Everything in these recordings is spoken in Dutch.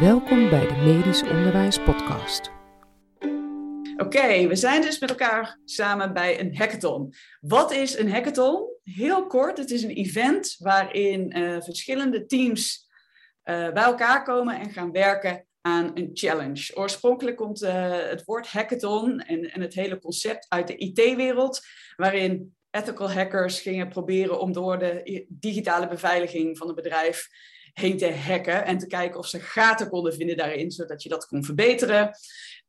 Welkom bij de Medisch Onderwijs Podcast. Oké, we zijn dus met elkaar samen bij een hackathon. Wat is een hackathon? Heel kort, het is een event waarin uh, verschillende teams uh, bij elkaar komen en gaan werken aan een challenge. Oorspronkelijk komt uh, het woord hackathon en, en het hele concept uit de IT-wereld, waarin ethical hackers gingen proberen om door de digitale beveiliging van een bedrijf heen te hacken en te kijken of ze gaten konden vinden daarin, zodat je dat kon verbeteren.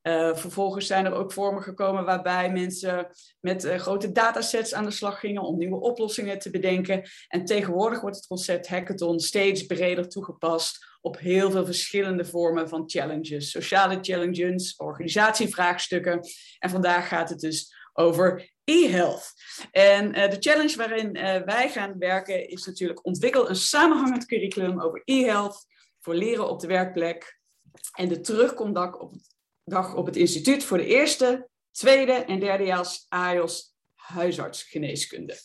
Uh, vervolgens zijn er ook vormen gekomen waarbij mensen met uh, grote datasets aan de slag gingen om nieuwe oplossingen te bedenken. En tegenwoordig wordt het concept hackathon steeds breder toegepast op heel veel verschillende vormen van challenges. Sociale challenges, organisatievraagstukken. En vandaag gaat het dus over e-health. En uh, de challenge waarin uh, wij gaan werken is natuurlijk ontwikkel een samenhangend curriculum over e-health voor leren op de werkplek. En de terugkomdag op dag op het instituut voor de eerste, tweede en derdejaars AIOS huisartsgeneeskunde.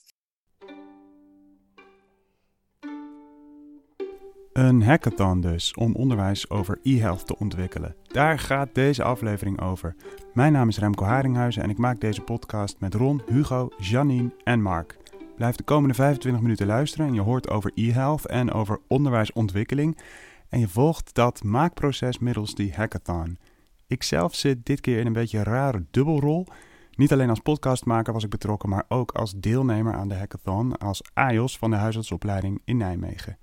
Een hackathon dus, om onderwijs over e-health te ontwikkelen. Daar gaat deze aflevering over. Mijn naam is Remco Haringhuizen en ik maak deze podcast met Ron, Hugo, Janine en Mark. Blijf de komende 25 minuten luisteren en je hoort over e-health en over onderwijsontwikkeling. En je volgt dat maakproces middels die hackathon. Ik zelf zit dit keer in een beetje een rare dubbelrol. Niet alleen als podcastmaker was ik betrokken, maar ook als deelnemer aan de hackathon als AIOS van de huisartsopleiding in Nijmegen.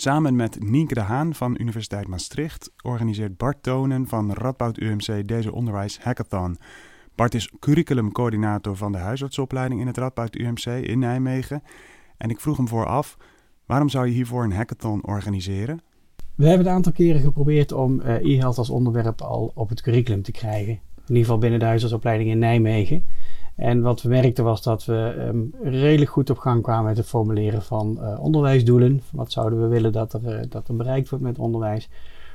Samen met Nienke de Haan van Universiteit Maastricht organiseert Bart Tonen van Radboud UMC deze onderwijs hackathon. Bart is curriculumcoördinator van de huisartsopleiding in het Radboud UMC in Nijmegen. En ik vroeg hem vooraf, waarom zou je hiervoor een hackathon organiseren? We hebben een aantal keren geprobeerd om uh, e-health als onderwerp al op het curriculum te krijgen. In ieder geval binnen de huisartsopleiding in Nijmegen. En wat we merkten was dat we um, redelijk goed op gang kwamen met het formuleren van uh, onderwijsdoelen. Wat zouden we willen dat er, uh, dat er bereikt wordt met onderwijs.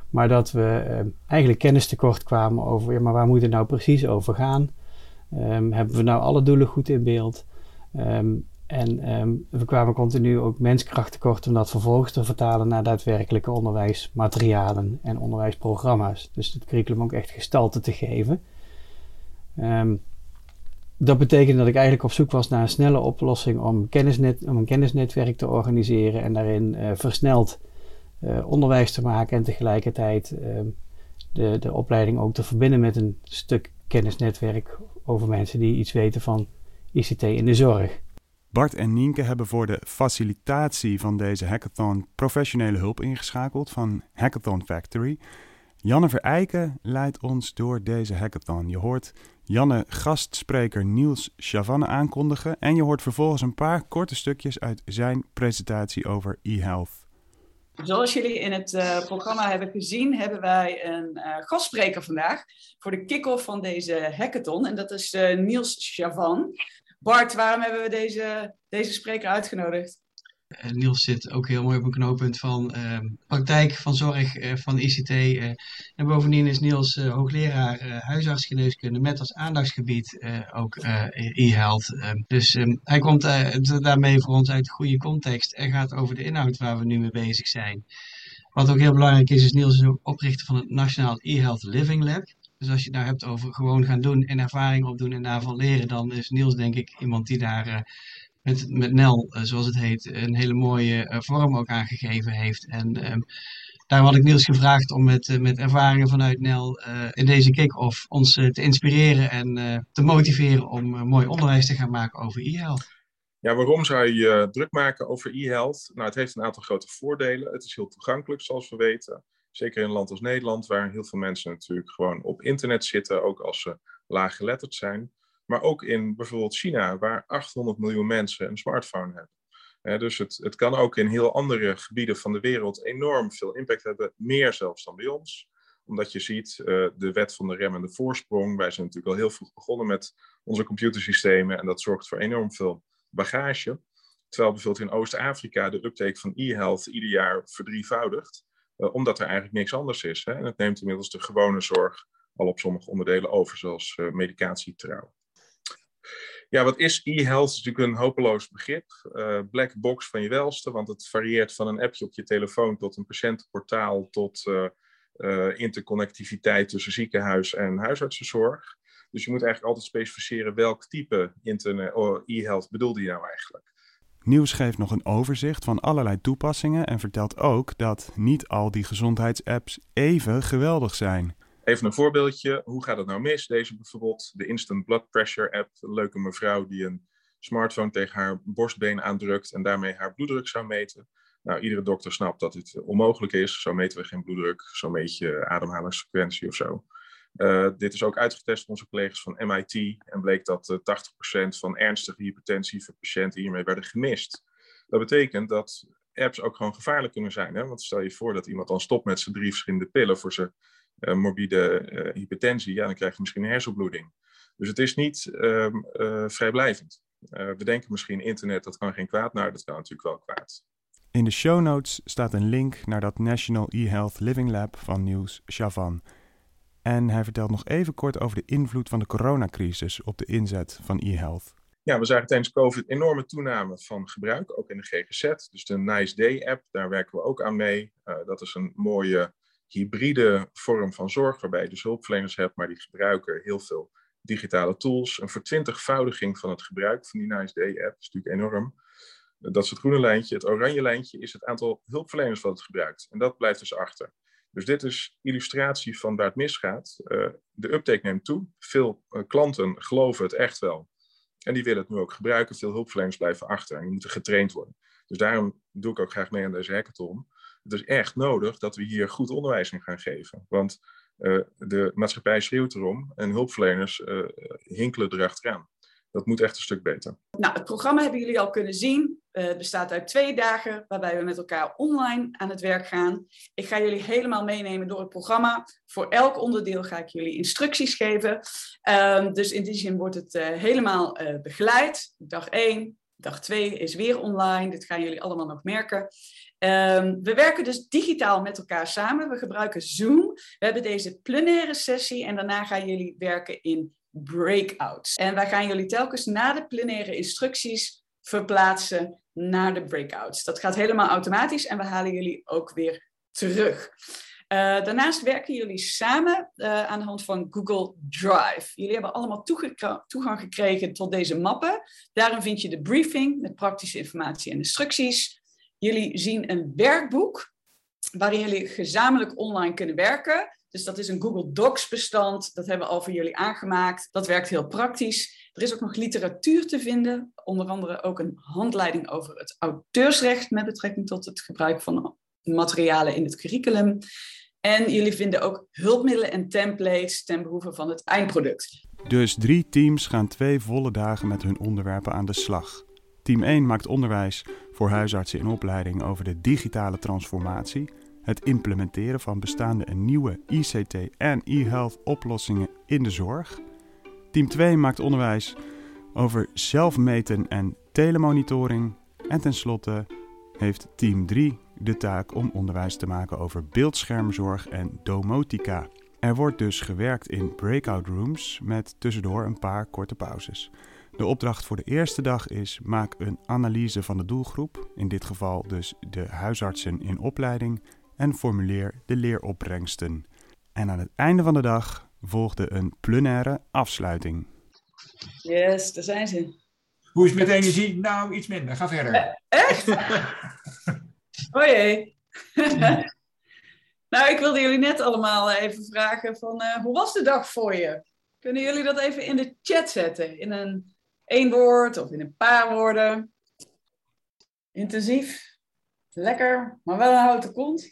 Maar dat we uh, eigenlijk kennis tekort kwamen over, maar waar moet het nou precies over gaan? Um, hebben we nou alle doelen goed in beeld? En we kwamen continu ook menskracht tekort om dat vervolgens te vertalen naar daadwerkelijke onderwijsmaterialen en onderwijsprogramma's. Dus het curriculum ook echt gestalte te geven. Dat betekende dat ik eigenlijk op zoek was naar een snelle oplossing om, kennisnet, om een kennisnetwerk te organiseren en daarin uh, versneld uh, onderwijs te maken en tegelijkertijd uh, de, de opleiding ook te verbinden met een stuk kennisnetwerk over mensen die iets weten van ICT in de zorg. Bart en Nienke hebben voor de facilitatie van deze hackathon professionele hulp ingeschakeld van Hackathon Factory. Janne Verijken leidt ons door deze hackathon. Je hoort Janne gastspreker Niels Chavanne aankondigen en je hoort vervolgens een paar korte stukjes uit zijn presentatie over e-health. Zoals jullie in het uh, programma hebben gezien, hebben wij een uh, gastspreker vandaag voor de kick-off van deze hackathon. En dat is uh, Niels Chavan. Bart, waarom hebben we deze, deze spreker uitgenodigd? Uh, Niels zit ook heel mooi op een knooppunt van uh, praktijk, van zorg, uh, van ICT. en bovendien is Niels hoogleraar huisartsgeneeskunde met als aandachtsgebied ook e-health. dus um, hij komt daarmee voor ons uit de goede context en gaat over de inhoud waar we nu mee bezig zijn. Wat ook heel belangrijk is, is Niels oprichter van het Nationaal e-health Living Lab. Dus als je het nou hebt over gewoon gaan doen en ervaring opdoen en daarvan leren, dan is Niels denk ik iemand die daar met, met NEL, uh, zoals het heet, een hele mooie uh, vorm ook aangegeven heeft. En um, daarom had ik Niels gevraagd om met, uh, met ervaringen vanuit NEL in deze kick-off ons te inspireren en te motiveren om mooi onderwijs te gaan maken over e-health. Ja, waarom zou je druk maken over e-health? Nou, het heeft een aantal grote voordelen. Het is heel toegankelijk, zoals we weten. Zeker in een land als Nederland, waar heel veel mensen natuurlijk gewoon op internet zitten, ook als ze laaggeletterd zijn. Maar ook in bijvoorbeeld China, waar 800 miljoen mensen een smartphone hebben. dus het, het kan ook in heel andere gebieden van de wereld enorm veel impact hebben, meer zelfs dan bij ons omdat je ziet uh, de wet van de remmende voorsprong. Wij zijn natuurlijk al heel vroeg begonnen met onze computersystemen en dat zorgt voor enorm veel bagage. Terwijl bijvoorbeeld in Oost-Afrika de uptake van e-health ieder jaar verdrievoudigt, uh, omdat er eigenlijk niks anders is. Hè? En het neemt inmiddels de gewone zorg al op sommige onderdelen over, zoals uh, medicatie trouw. Ja, wat is e-health? is natuurlijk een hopeloos begrip. Uh, black box van je welste, want het varieert van een appje op je telefoon tot een patiëntenportaal tot uh, interconnectiviteit tussen ziekenhuis en huisartsenzorg. Dus je moet eigenlijk altijd specificeren welk type internet, e-health bedoelde je nou eigenlijk. Nieuws geeft nog een overzicht van allerlei toepassingen en vertelt ook dat niet al die gezondheidsapps even geweldig zijn. Even een voorbeeldje. Hoe gaat het nou mis? Deze bijvoorbeeld, de Instant Blood Pressure app. Een leuke mevrouw die een smartphone tegen haar borstbeen aandrukt en daarmee haar bloeddruk zou meten. Nou, iedere dokter snapt dat dit onmogelijk is. Zo meten we geen bloeddruk, zo meet je ademhalingsfrequentie of zo. Uh, dit is ook uitgetest door onze collega's van MIT en bleek dat uh, eh, 80% van ernstige hypertensieve patiënten hiermee werden gemist. Dat betekent dat apps ook gewoon gevaarlijk kunnen zijn. Hè? Want stel je voor dat iemand dan stopt met zijn drie verschillende pillen voor zijn morbide hypertensie, ja, dan krijg je misschien een hersenbloeding. Dus het is niet ehm, vrijblijvend. we denken misschien internet, dat kan geen kwaad. Nou, dat kan natuurlijk wel kwaad. In de show notes staat een link naar dat National e-Health Living Lab van Nieuws Chavan. En hij vertelt nog even kort over de invloed van de coronacrisis op de inzet van e-health. Ja, we zagen tijdens COVID enorme toename van gebruik, ook in de GGZ. Dus de Nice Day app, daar werken we ook aan mee. Uh, dat is een mooie hybride vorm van zorg, waarbij je dus hulpverleners hebt, maar die gebruiken heel veel digitale tools. Een vertwintigvoudiging van het gebruik van die Nice Day app is natuurlijk enorm. Dat is het groene lijntje. Het oranje lijntje is het aantal hulpverleners wat het gebruikt. En dat blijft dus achter. Dus dit is illustratie van waar het misgaat. Uh, de uptake neemt toe. Veel uh, klanten geloven het echt wel. En die willen het nu ook gebruiken. Veel hulpverleners blijven achter en die moeten getraind worden. Dus daarom doe ik ook graag mee aan deze hackathon. Het is echt nodig dat we hier goed onderwijs in gaan geven. Want uh, de maatschappij schreeuwt erom en hulpverleners hinkelen erachteraan. Dat moet echt een stuk beter. Nou, het programma hebben jullie al kunnen zien. Uh, het bestaat uit twee dagen waarbij we met elkaar online aan het werk gaan. Ik ga jullie helemaal meenemen door het programma. Voor elk onderdeel ga ik jullie instructies geven. Uh, dus in die zin wordt het uh, helemaal uh, begeleid. Dag 1, dag 2 is weer online. Dit gaan jullie allemaal nog merken. Um, we werken dus digitaal met elkaar samen. We gebruiken Zoom. We hebben deze plenaire sessie en daarna gaan jullie werken in breakouts. En wij gaan jullie telkens na de plenaire instructies verplaatsen naar de breakouts. Dat gaat helemaal automatisch en we halen jullie ook weer terug. Uh, daarnaast werken jullie samen uh, aan de hand van Google Drive. Jullie hebben allemaal toegang gekregen tot deze mappen. Daarin vind je de briefing met praktische informatie en instructies. Jullie zien een werkboek waarin jullie gezamenlijk online kunnen werken. Dus dat is een Google Docs bestand. Dat hebben we al voor jullie aangemaakt. Dat werkt heel praktisch. Er is ook nog literatuur te vinden. Onder andere ook een handleiding over het auteursrecht met betrekking tot het gebruik van materialen in het curriculum. En jullie vinden ook hulpmiddelen en templates ten behoeve van het eindproduct. Dus drie teams gaan twee volle dagen met hun onderwerpen aan de slag. Team 1 maakt onderwijs voor huisartsen in opleiding over de digitale transformatie het implementeren van bestaande en nieuwe ICT en e-health oplossingen in de zorg. Team 2 maakt onderwijs over zelfmeten en telemonitoring. En tenslotte heeft team 3 de taak om onderwijs te maken over beeldschermzorg en domotica. Er wordt dus gewerkt in breakout rooms met tussendoor een paar korte pauzes. De opdracht voor de eerste dag is: maak een analyse van de doelgroep, in dit geval dus de huisartsen in opleiding, en formuleer de leeropbrengsten. En aan het einde van de dag volgde een plenaire afsluiting. Yes, daar zijn ze. Hoe is het met energie? Nou, iets minder. Ga verder. Eh, echt? oh jee. nou, ik wilde jullie net allemaal even vragen van uh, hoe was de dag voor je? Kunnen jullie dat even in de chat zetten? In een één woord of in een paar woorden? Intensief, lekker, maar wel een houten kont.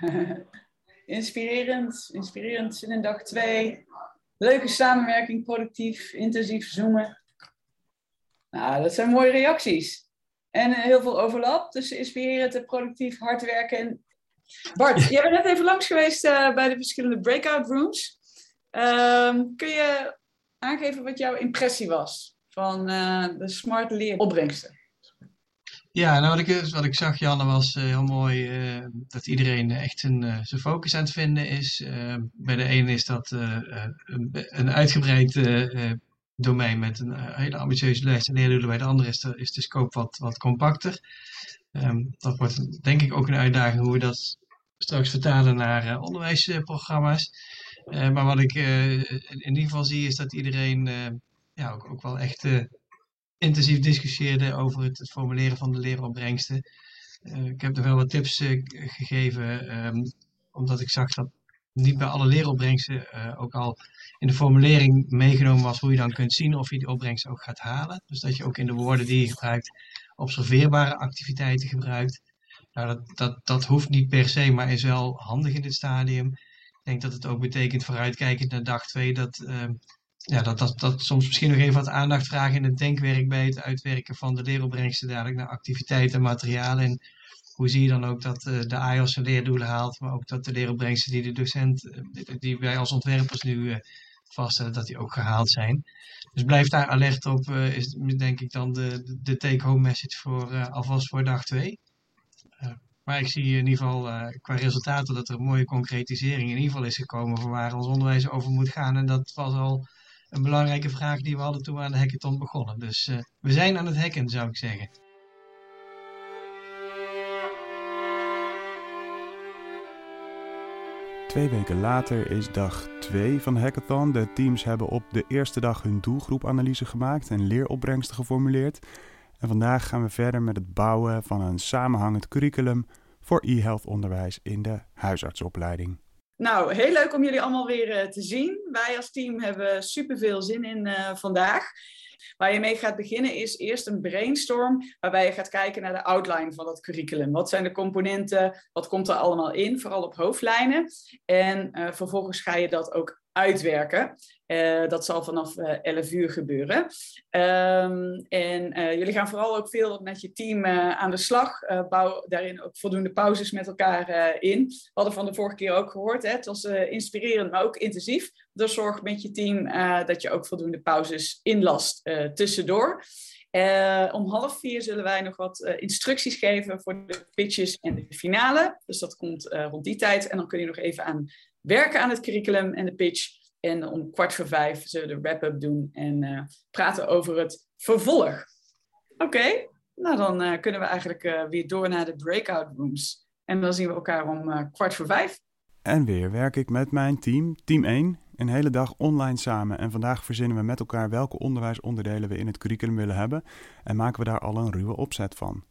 inspirerend, inspirerend zin in dag 2. Leuke samenwerking, productief, intensief zoomen. Nou, dat zijn mooie reacties. En eh, heel veel overlap tussen inspirerend en productief hard werken. En... Bart, jij bent net even langs geweest uh, bij de verschillende breakout rooms. Uh, kun je aangeven wat jouw impressie was van uh, de smart leeropbrengsten? Ja, nou wat ik, wat ik zag, Janne, was uh, heel mooi dat iedereen echt zijn, zijn focus aan het vinden is. bij de ene is dat een, een, uitgebreid domein met een hele ambitieuze lijst en leerdoelen. Bij de andere is de, is de scope wat, wat compacter. Um, dat wordt denk ik ook een uitdaging hoe we dat straks vertalen naar onderwijsprogramma's. maar wat ik in ieder geval zie is dat iedereen ja, ook, ook wel echt intensief discussieerde over het, formuleren van de leeropbrengsten. ik heb er wel wat tips gegeven, ehm, omdat ik zag dat niet bij alle leeropbrengsten ook al in de formulering meegenomen was hoe je dan kunt zien of je die opbrengst ook gaat halen. Dus dat je ook in de woorden die je gebruikt observeerbare activiteiten gebruikt. Nou, dat, dat, dat hoeft niet per se, maar is wel handig in dit stadium. Ik denk dat het ook betekent vooruitkijkend naar dag 2 dat, uh, ja, dat, dat, dat soms misschien nog even wat aandacht vragen in het denkwerk bij het uitwerken van de leeropbrengsten dadelijk naar activiteiten en materialen. En hoe zie je dan ook dat uh, de AIOS zijn leerdoelen haalt, maar ook dat de leeropbrengsten die de docent, eh, die wij als ontwerpers nu uh, vaststellen, dat die ook gehaald zijn. Dus blijf daar alert op, is denk ik dan de, de take-home message voor alvast voor dag 2. Uh, maar ik zie in ieder geval qua resultaten dat er een mooie concretisering in ieder geval is gekomen voor waar ons onderwijs over moet gaan. En dat was al een belangrijke vraag die we hadden toen we aan de hackathon begonnen. Dus we zijn aan het hacken, zou ik zeggen. Twee weken later is dag 2 van hackathon. De teams hebben op de eerste dag hun doelgroepanalyse gemaakt en leeropbrengsten geformuleerd. En vandaag gaan we verder met het bouwen van een samenhangend curriculum voor e-health onderwijs in de huisartsopleiding. Nou, heel leuk om jullie allemaal weer uh, te zien. Wij als team hebben super veel zin in uh, vandaag. Waar je mee gaat beginnen is eerst een brainstorm, waarbij je gaat kijken naar de outline van dat curriculum. Wat zijn de componenten? Wat komt er allemaal in? Vooral op hoofdlijnen. En uh, vervolgens ga je dat ook uitwerken. Uh, dat zal vanaf uh, eh, 11 uur gebeuren. Um, en uh, jullie gaan vooral ook veel met je team aan de slag. bouw daarin ook voldoende pauzes met elkaar in. We hadden van de vorige keer ook gehoord. Hè? Het was inspirerend, maar ook intensief. Dus zorg met je team dat je ook voldoende pauzes inlast tussendoor. om half vier zullen wij nog wat instructies geven voor de pitches en de finale. Dus dat komt rond die tijd. En dan kun je nog even aan werken aan het curriculum en de pitch. En om kwart voor vijf zullen we de wrap-up doen en uh, praten over het vervolg. Oké, nou dan uh, kunnen we eigenlijk uh, weer door naar de breakout rooms. En dan zien we elkaar om kwart voor vijf. En weer werk ik met mijn team, team 1, een hele dag online samen. En vandaag verzinnen we met elkaar welke onderwijsonderdelen we in het curriculum willen hebben. En maken we daar al een ruwe opzet van.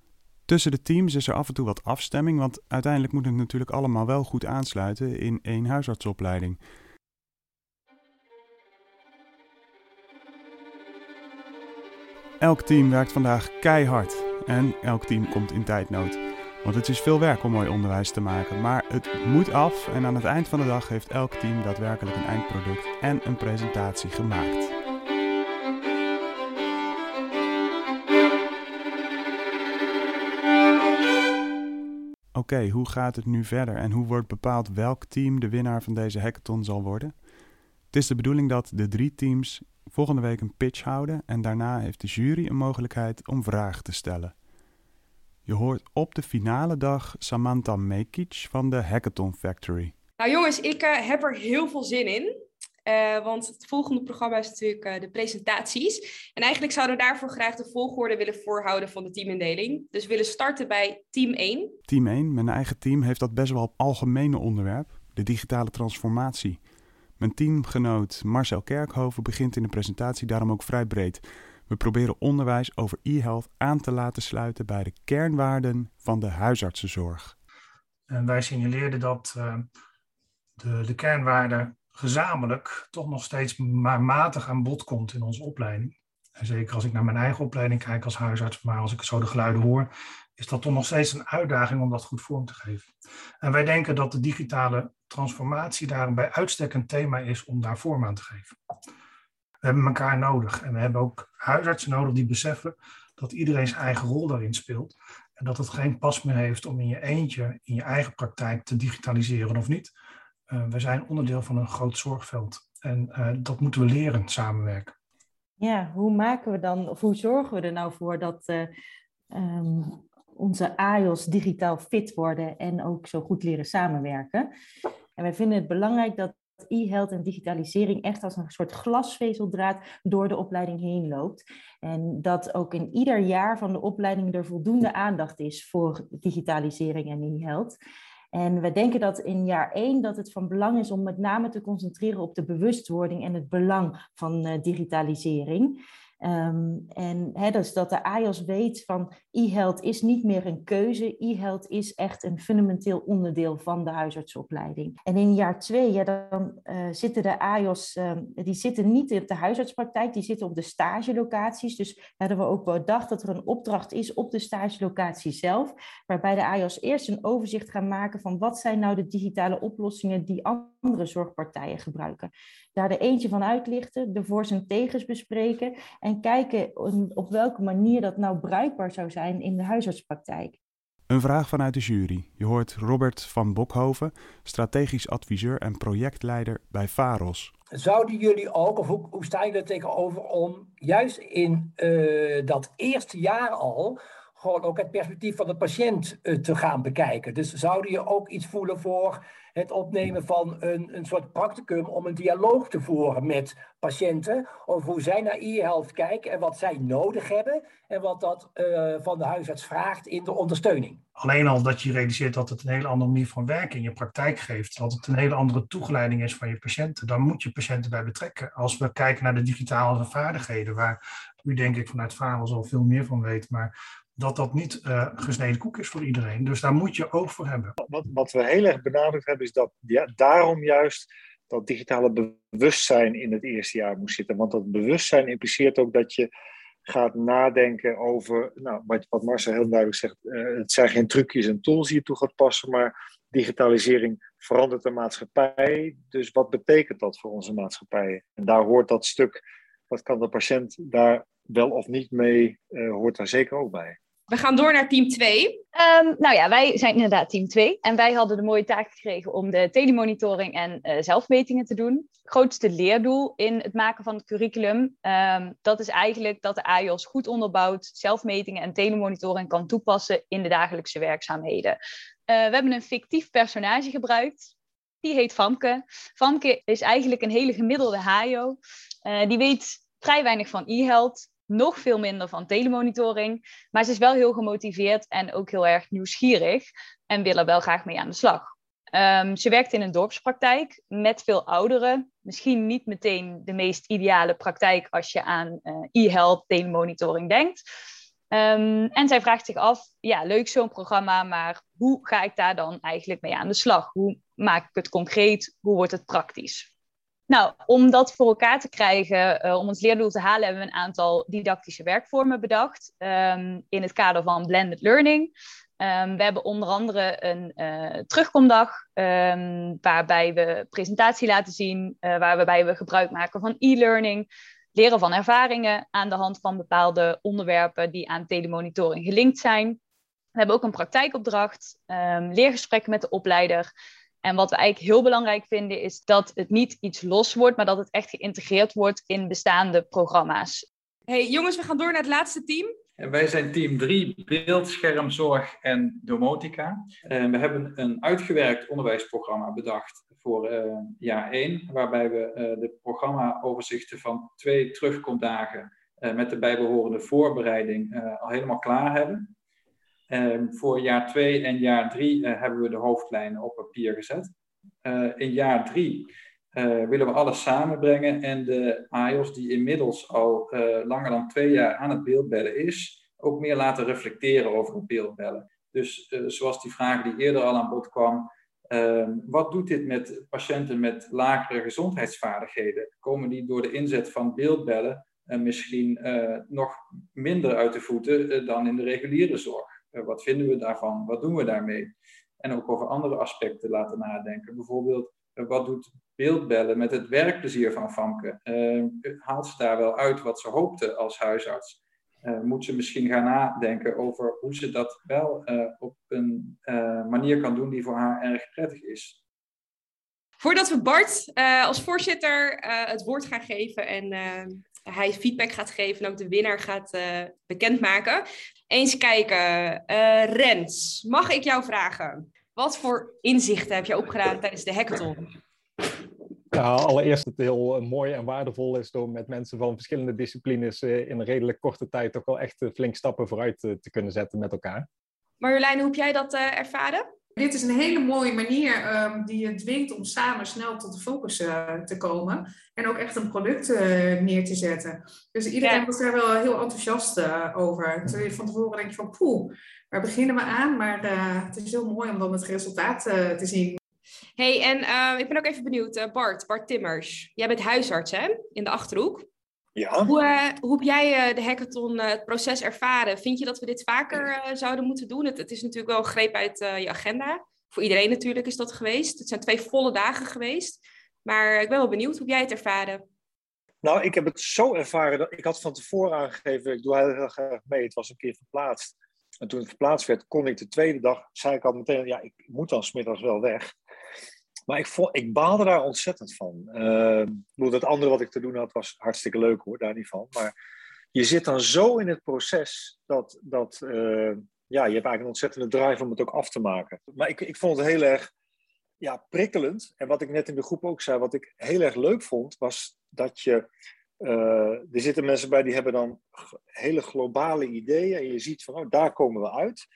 Tussen de teams is er af en toe wat afstemming, want uiteindelijk moet het natuurlijk allemaal wel goed aansluiten in één huisartsopleiding. Elk team werkt vandaag keihard en elk team komt in tijdnood. Want het is veel werk om mooi onderwijs te maken, maar het moet af en aan het eind van de dag heeft elk team daadwerkelijk een eindproduct en een presentatie gemaakt. Oké, hoe gaat het nu verder en hoe wordt bepaald welk team de winnaar van deze hackathon zal worden? Het is de bedoeling dat de drie teams volgende week een pitch houden en daarna heeft de jury een mogelijkheid om vragen te stellen. Je hoort op de finale dag Samantha Mekic van de Hackathon Factory. Nou jongens, ik uh, heb er heel veel zin in. Uh, want het volgende programma is natuurlijk uh, de presentaties. En eigenlijk zouden we daarvoor graag de volgorde willen voorhouden van de teamindeling. Dus we willen starten bij team 1. Team 1, mijn eigen team, heeft dat best wel algemene onderwerp. De digitale transformatie. Mijn teamgenoot Marcel Kerkhoven begint in de presentatie daarom ook vrij breed. We proberen onderwijs over e-health aan te laten sluiten bij de kernwaarden van de huisartsenzorg. En wij signaleerden dat uh, de, de kernwaarden gezamenlijk toch nog steeds maar matig aan bod komt in onze opleiding. En zeker als ik naar mijn eigen opleiding kijk als huisarts, maar als ik zo de geluiden hoor, is dat toch nog steeds een uitdaging om dat goed vorm te geven. En wij denken dat de digitale transformatie daar bij uitstek een thema is om daar vorm aan te geven. We hebben elkaar nodig en we hebben ook huisartsen nodig die beseffen dat iedereen zijn eigen rol daarin speelt. En dat het geen pas meer heeft om in je eentje, in je eigen praktijk te digitaliseren of niet. Uh, we zijn onderdeel van een groot zorgveld en uh, dat moeten we leren samenwerken. Ja, hoe maken we dan, of hoe zorgen we er nou voor dat uh, um, onze AIOS digitaal fit worden en ook zo goed leren samenwerken? En wij vinden het belangrijk dat e-health en digitalisering echt als een soort glasvezeldraad door de opleiding heen loopt. En dat ook in ieder jaar van de opleiding er voldoende aandacht is voor digitalisering en e-health. En we denken dat in jaar één dat het van belang is om met name te concentreren op de bewustwording en het belang van uh, digitalisering. Um, en hè, dus dat de AIOS weet van e-health is niet meer een keuze. E-health is echt een fundamenteel onderdeel van de huisartsopleiding. En in jaar twee, ja, dan uh, zitten de AIOS, um, die zitten niet op de huisartspraktijk, die zitten op de stagelocaties. Dus hadden we ook bedacht dat er een opdracht is op de stagelocatie zelf, waarbij de AIOS eerst een overzicht gaan maken van wat zijn nou de digitale oplossingen die andere zorgpartijen gebruiken. Daar er eentje van uitlichten, de voor's en tegens bespreken en kijken op welke manier dat nou bruikbaar zou zijn in de huisartspraktijk. Een vraag vanuit de jury. Je hoort Robert van Bokhoven, strategisch adviseur en projectleider bij VAROS. Zouden jullie ook, of hoe, hoe sta je er tegenover om juist in uh, dat eerste jaar al gewoon ook het perspectief van de patiënt uh, te gaan bekijken? Dus zouden je ook iets voelen voor het opnemen van een, een soort practicum om een dialoog te voeren met patiënten over hoe zij naar e-health kijken en wat zij nodig hebben en wat dat uh, van de huisarts vraagt in de ondersteuning. Alleen al dat je realiseert dat het een hele andere manier van werken in je praktijk geeft, dat het een hele andere toegeleiding is van je patiënten, dan moet je patiënten bij betrekken. Als we kijken naar de digitale vaardigheden, waar u denk ik vanuit Varos al veel meer van weet, maar dat dat niet uh, gesneden koek is voor iedereen. Dus daar moet je oog voor hebben. Wat, wat we heel erg benadrukt hebben, is dat ja, daarom juist dat digitale bewustzijn in het eerste jaar moet zitten. Want dat bewustzijn impliceert ook dat je gaat nadenken over, nou, wat, wat Marcel heel duidelijk zegt, uh, het zijn geen trucjes en tools die je toe gaat passen, maar digitalisering verandert de maatschappij. Dus wat betekent dat voor onze maatschappij? En daar hoort dat stuk, wat kan de patiënt daar wel of niet mee, uh, hoort daar zeker ook bij. We gaan door naar team 2. Um, ehm, nou ja, wij zijn inderdaad team 2. En wij hadden de mooie taak gekregen om de telemonitoring en uh, zelfmetingen te doen. Grootste leerdoel in het maken van het curriculum, um, dat is eigenlijk dat de AIOS goed onderbouwd zelfmetingen en telemonitoring kan toepassen in de dagelijkse werkzaamheden. Uh, we hebben een fictief personage gebruikt. Die heet Famke. Famke is eigenlijk een hele gemiddelde HAIO. Uh, die weet vrij weinig van e-health nog veel minder van telemonitoring. Maar ze is wel heel gemotiveerd en ook heel erg nieuwsgierig en wil er wel graag mee aan de slag. Um, ze werkt in een dorpspraktijk met veel ouderen. Misschien niet meteen de meest ideale praktijk als je aan uh, e-health, telemonitoring denkt. Um, en zij vraagt zich af, ja, leuk zo'n programma, maar hoe ga ik daar dan eigenlijk mee aan de slag? Hoe maak ik het concreet? Hoe wordt het praktisch? Nou, om dat voor elkaar te krijgen, uh, om ons leerdoel te halen, hebben we een aantal didactische werkvormen bedacht um, in het kader van blended learning. Um, we hebben onder andere een uh, terugkomdag, um, waarbij we presentatie laten zien, uh, waarbij we gebruik maken van e-learning, leren van ervaringen aan de hand van bepaalde onderwerpen die aan telemonitoring gelinkt zijn. We hebben ook een praktijkopdracht, leergesprekken met de opleider. En wat we eigenlijk heel belangrijk vinden, is dat het niet iets los wordt, maar dat het echt geïntegreerd wordt in bestaande programma's. Hey jongens, we gaan door naar het laatste team. En wij zijn team 3, beeldschermzorg en domotica. En we hebben een uitgewerkt onderwijsprogramma bedacht voor uh, jaar 1, waarbij we uh, de programmaoverzichten van twee terugkomdagen uh, met de bijbehorende voorbereiding al helemaal klaar hebben. Um, voor jaar 2 en jaar 3 uh, hebben we de hoofdlijnen op papier gezet. Uh, in jaar 3 uh, eh, willen we alles samenbrengen en de AIOS die inmiddels al langer dan twee jaar aan het beeldbellen is, ook meer laten reflecteren over het beeldbellen. Dus zoals die vraag die eerder al aan bod kwam, ehm, wat doet dit met patiënten met lagere gezondheidsvaardigheden? Komen die door de inzet van beeldbellen misschien nog minder uit de voeten dan in de reguliere zorg? Eh, wat vinden we daarvan? Wat doen we daarmee? En ook over andere aspecten laten nadenken. Bijvoorbeeld, eh, wat doet beeldbellen met het werkplezier van Famke? Uh, haalt ze daar wel uit wat ze hoopte als huisarts? Moet ze misschien gaan nadenken over hoe ze dat wel op een manier kan doen die voor haar erg prettig is? Voordat we Bart als voorzitter het woord gaan geven en hij feedback gaat geven en ook de winnaar gaat bekendmaken, eens kijken. Uh, Rens, mag ik jou vragen? Wat voor inzichten heb je opgedaan tijdens de hackathon? Ja, allereerst het heel eh, mooi en waardevol is door met mensen van verschillende disciplines in een redelijk korte tijd toch wel echt flink stappen vooruit te kunnen zetten met elkaar. Marjolein, hoe heb jij dat ervaren? Dit is een hele mooie manier um, die je dwingt om samen snel tot de focus uh, te komen. En ook echt een product uh, neer te zetten. Dus iedereen ja. was daar wel heel enthousiast uh, over. Terwijl je van tevoren denk je van poeh, waar beginnen we aan? Maar het is heel mooi om dan het resultaat te zien. hey, en ik ben ook even benieuwd. Bart, Bart Timmers. Jij bent huisarts hè? In de Achterhoek. Ja. Hoe, hoe heb jij de hackathon, het proces ervaren? Vind je dat we dit vaker zouden moeten doen? Het, het, is natuurlijk wel een greep uit je agenda. Voor iedereen natuurlijk is dat geweest. Het zijn twee volle dagen geweest. Maar ik ben wel benieuwd hoe jij het ervaren. Nou, ik heb het zo ervaren dat ik had van tevoren aangegeven, ik doe heel graag mee. Het was een keer verplaatst. En toen het verplaatst werd, kon ik de tweede dag, zei ik al meteen, ja, ik moet dan smiddags wel weg. Maar ik, vond, ik baalde daar ontzettend van. Uh, het andere wat ik te doen had was hartstikke leuk hoor, daar niet van. Maar je zit dan zo in het proces dat, dat uh, ja, je hebt eigenlijk een ontzettende drive om het ook af te maken. Maar ik, ik vond het heel erg ja, prikkelend. En wat ik net in de groep ook zei, wat ik heel erg leuk vond, was dat je. Uh, er zitten mensen bij die hebben dan hele globale ideeën. En je ziet van, oh, daar komen we uit.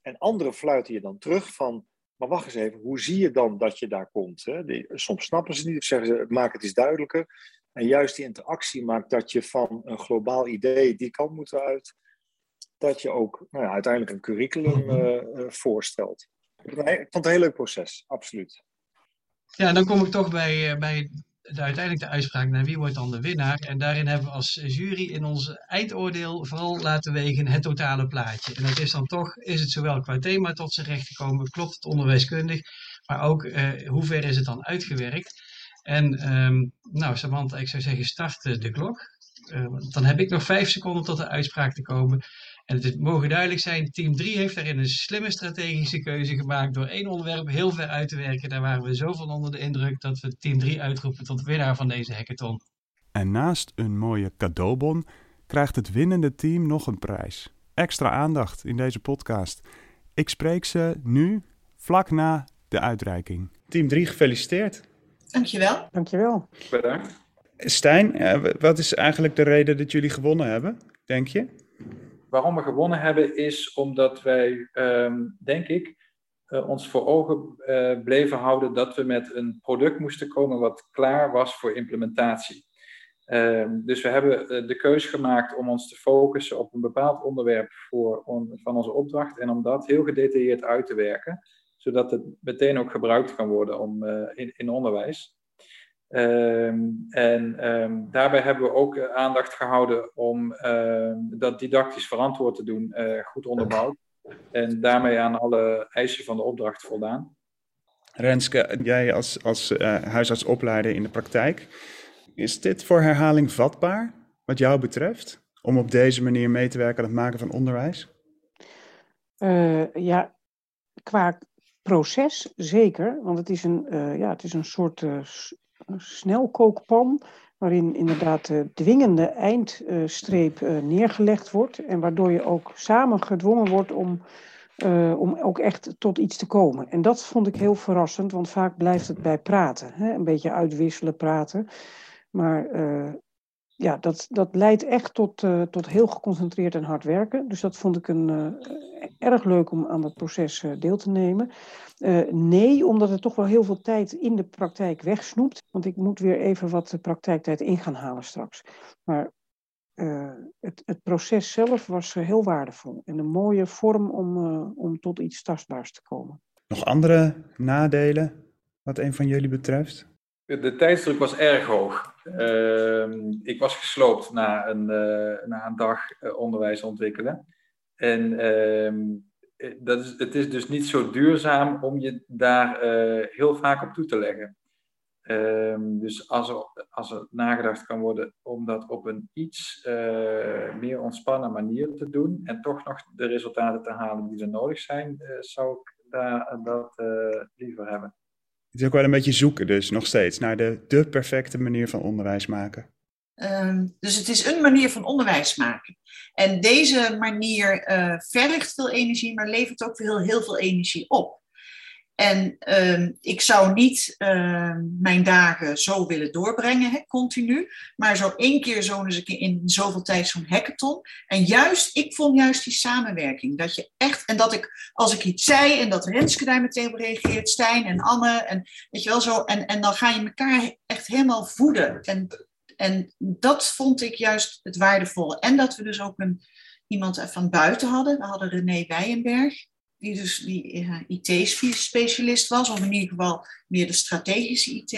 En anderen fluiten je dan terug van, maar wacht eens even, hoe zie je dan dat je daar komt? Hè? Die, soms snappen ze het niet of zeggen ze, maak het eens duidelijker. En juist die interactie maakt dat je van een globaal idee, die kant moeten uit, dat je ook nou ja, uiteindelijk een curriculum uh, voorstelt. Ik vond het een heel leuk proces, absoluut. Ja, dan kom ik toch bij, bij de, uiteindelijk de uitspraak naar wie wordt dan de winnaar. En daarin hebben we als jury in ons eindoordeel vooral laten wegen het totale plaatje. En dat is dan toch, is het zowel qua thema tot zijn recht gekomen, klopt het onderwijskundig, maar ook uh, hoe ver is het dan uitgewerkt. En um, nou, Samantha, ik zou zeggen, start de klok. Uh, dan heb ik nog vijf seconden tot de uitspraak te komen. En het mogen duidelijk zijn, team 3 heeft daarin een slimme strategische keuze gemaakt door één onderwerp heel ver uit te werken. Daar waren we zo van onder de indruk dat we team 3 uitroepen tot winnaar van deze hackathon. En naast een mooie cadeaubon krijgt het winnende team nog een prijs. Extra aandacht in deze podcast. Ik spreek ze nu, vlak na de uitreiking. Team 3, gefeliciteerd. Dankjewel. Dankjewel. Bedankt. Stijn, wat is eigenlijk de reden dat jullie gewonnen hebben, denk je? Waarom we gewonnen hebben, is omdat wij, ehm, denk ik, uh, ons voor ogen uh, bleven houden dat we met een product moesten komen wat klaar was voor implementatie. Um, dus we hebben uh, de keuze gemaakt om ons te focussen op een bepaald onderwerp voor van onze opdracht en om dat heel gedetailleerd uit te werken, zodat het meteen ook gebruikt kan worden om, in, in onderwijs. Um, en um, daarbij hebben we ook uh, aandacht gehouden om uh, dat didactisch verantwoord te doen, uh, goed onderbouwd. En daarmee aan alle eisen van de opdracht voldaan. Renske, jij als, als huisartsopleider in de praktijk, is dit voor herhaling vatbaar, wat jou betreft, om op deze manier mee te werken aan het maken van onderwijs? ja, qua proces zeker, want het is een, ja, het is een soort snelkookpan, waarin inderdaad de dwingende eindstreep uh, neergelegd wordt en waardoor je ook samen gedwongen wordt om, uh, om ook echt tot iets te komen. En dat vond ik heel verrassend, want vaak blijft het bij praten, hè? een beetje uitwisselen praten. Maar uh, ja, dat, dat leidt echt tot, tot heel geconcentreerd en hard werken. Dus dat vond ik een, erg leuk om aan dat proces deel te nemen. Nee, omdat het toch wel heel veel tijd in de praktijk wegsnoept. Want ik moet weer even wat praktijktijd in gaan halen straks. Maar het, het, proces zelf was heel waardevol. En een mooie vorm om, om tot iets tastbaars te komen. Nog andere nadelen wat een van jullie betreft? De tijdsdruk was erg hoog. Ehm, ik was gesloopt na een, na een dag onderwijs ontwikkelen. En ehm, eh, dat is, het is dus niet zo duurzaam om je daar heel vaak op toe te leggen. Um, dus als er, als er nagedacht kan worden om dat op een iets meer ontspannen manier te doen en toch nog de resultaten te halen die er nodig zijn, zou ik daar, dat liever hebben. Het is ook wel een beetje zoeken dus nog steeds naar de, de perfecte manier van onderwijs maken. Um, dus het is een manier van onderwijs maken. En deze manier uh, vergt veel energie, maar levert ook heel, heel veel energie op. En ehm, ik zou niet ehm, mijn dagen zo willen doorbrengen, hè, continu. Maar zo één keer zo eens een in zoveel tijd zo'n hackathon. En juist, ik vond juist die samenwerking. Dat je echt, en dat ik, als ik iets zei en dat Renske daar meteen op reageert, Stijn en Anne. En weet je wel zo. En, en dan ga je elkaar echt helemaal voeden. En, en dat vond ik juist het waardevolle. En dat we dus ook een, iemand van buiten hadden. We hadden René Weijenberg die dus die uh, IT-specialist was, of in ieder geval meer de strategische IT.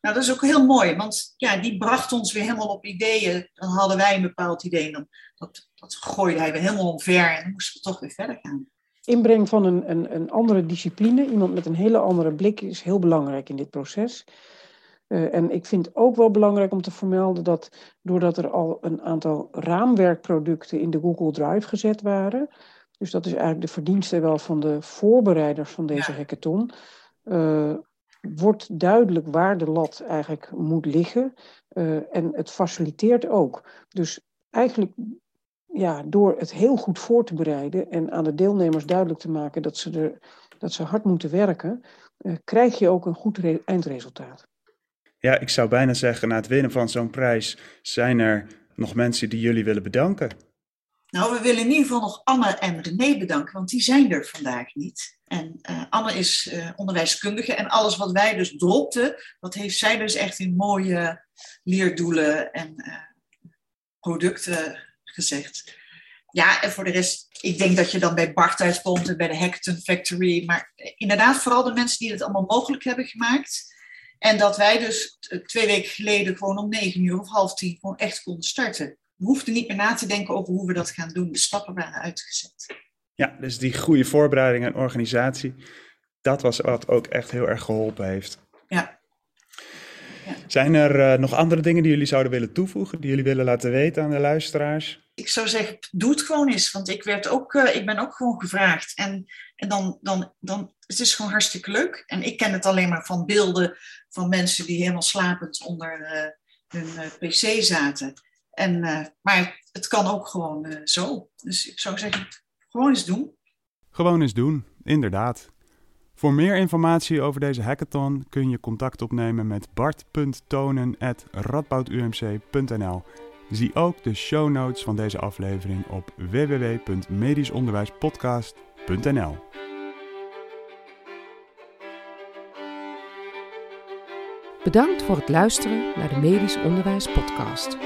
Nou, dat is ook heel mooi, want ja, die bracht ons weer helemaal op ideeën. Dan hadden wij een bepaald idee, dan, dat, dat gooide hij weer helemaal omver en dan moesten we toch weer verder gaan. Inbreng van een, een, een andere discipline, iemand met een hele andere blik, is heel belangrijk in dit proces. Uh, en ik vind ook wel belangrijk om te vermelden dat doordat er al een aantal raamwerkproducten in de Google Drive gezet waren, dus dat is eigenlijk de verdienste wel van de voorbereiders van deze hackathon. Uh, wordt duidelijk waar de lat eigenlijk moet liggen. Uh, en het faciliteert ook. Dus eigenlijk ja, door het heel goed voor te bereiden en aan de deelnemers duidelijk te maken dat ze, er, dat ze hard moeten werken, uh, krijg je ook een goed eindresultaat. Ja, ik zou bijna zeggen, na het winnen van zo'n prijs zijn er nog mensen die jullie willen bedanken. Nou, we willen in ieder geval nog Anne en René bedanken, want die zijn er vandaag niet. En uh, Anne is uh, onderwijskundige en alles wat wij dus dropten, dat heeft zij dus echt in mooie leerdoelen en uh, producten gezegd. Ja, en voor de rest, ik denk dat je dan bij Bart uitkomt en bij de Hackathon Factory. Maar inderdaad, vooral de mensen die het allemaal mogelijk hebben gemaakt. En dat wij dus twee weken geleden gewoon om negen uur of half tien gewoon echt konden starten we hoefden niet meer na te denken over hoe we dat gaan doen. De stappen waren uitgezet. Ja, dus die goede voorbereiding en organisatie, dat was wat ook echt heel erg geholpen heeft. Ja. ja. Zijn er uh, nog andere dingen die jullie zouden willen toevoegen, die jullie willen laten weten aan de luisteraars? Ik zou zeggen, doe het gewoon eens, want ik, werd ook, uh, ik ben ook gewoon gevraagd. En, en dan, dan, dan, het is gewoon hartstikke leuk. En ik ken het alleen maar van beelden van mensen die helemaal slapend onder uh, hun pc zaten. En, uh, maar het kan ook gewoon uh, zo. Dus ik zou zeggen, gewoon eens doen. Gewoon eens doen, inderdaad. Voor meer informatie over deze hackathon kun je contact opnemen met bart.tonen.radboudumc.nl. Zie ook de show notes van deze aflevering op www.medischonderwijspodcast.nl. Bedankt voor het luisteren naar de Medisch Onderwijs Podcast.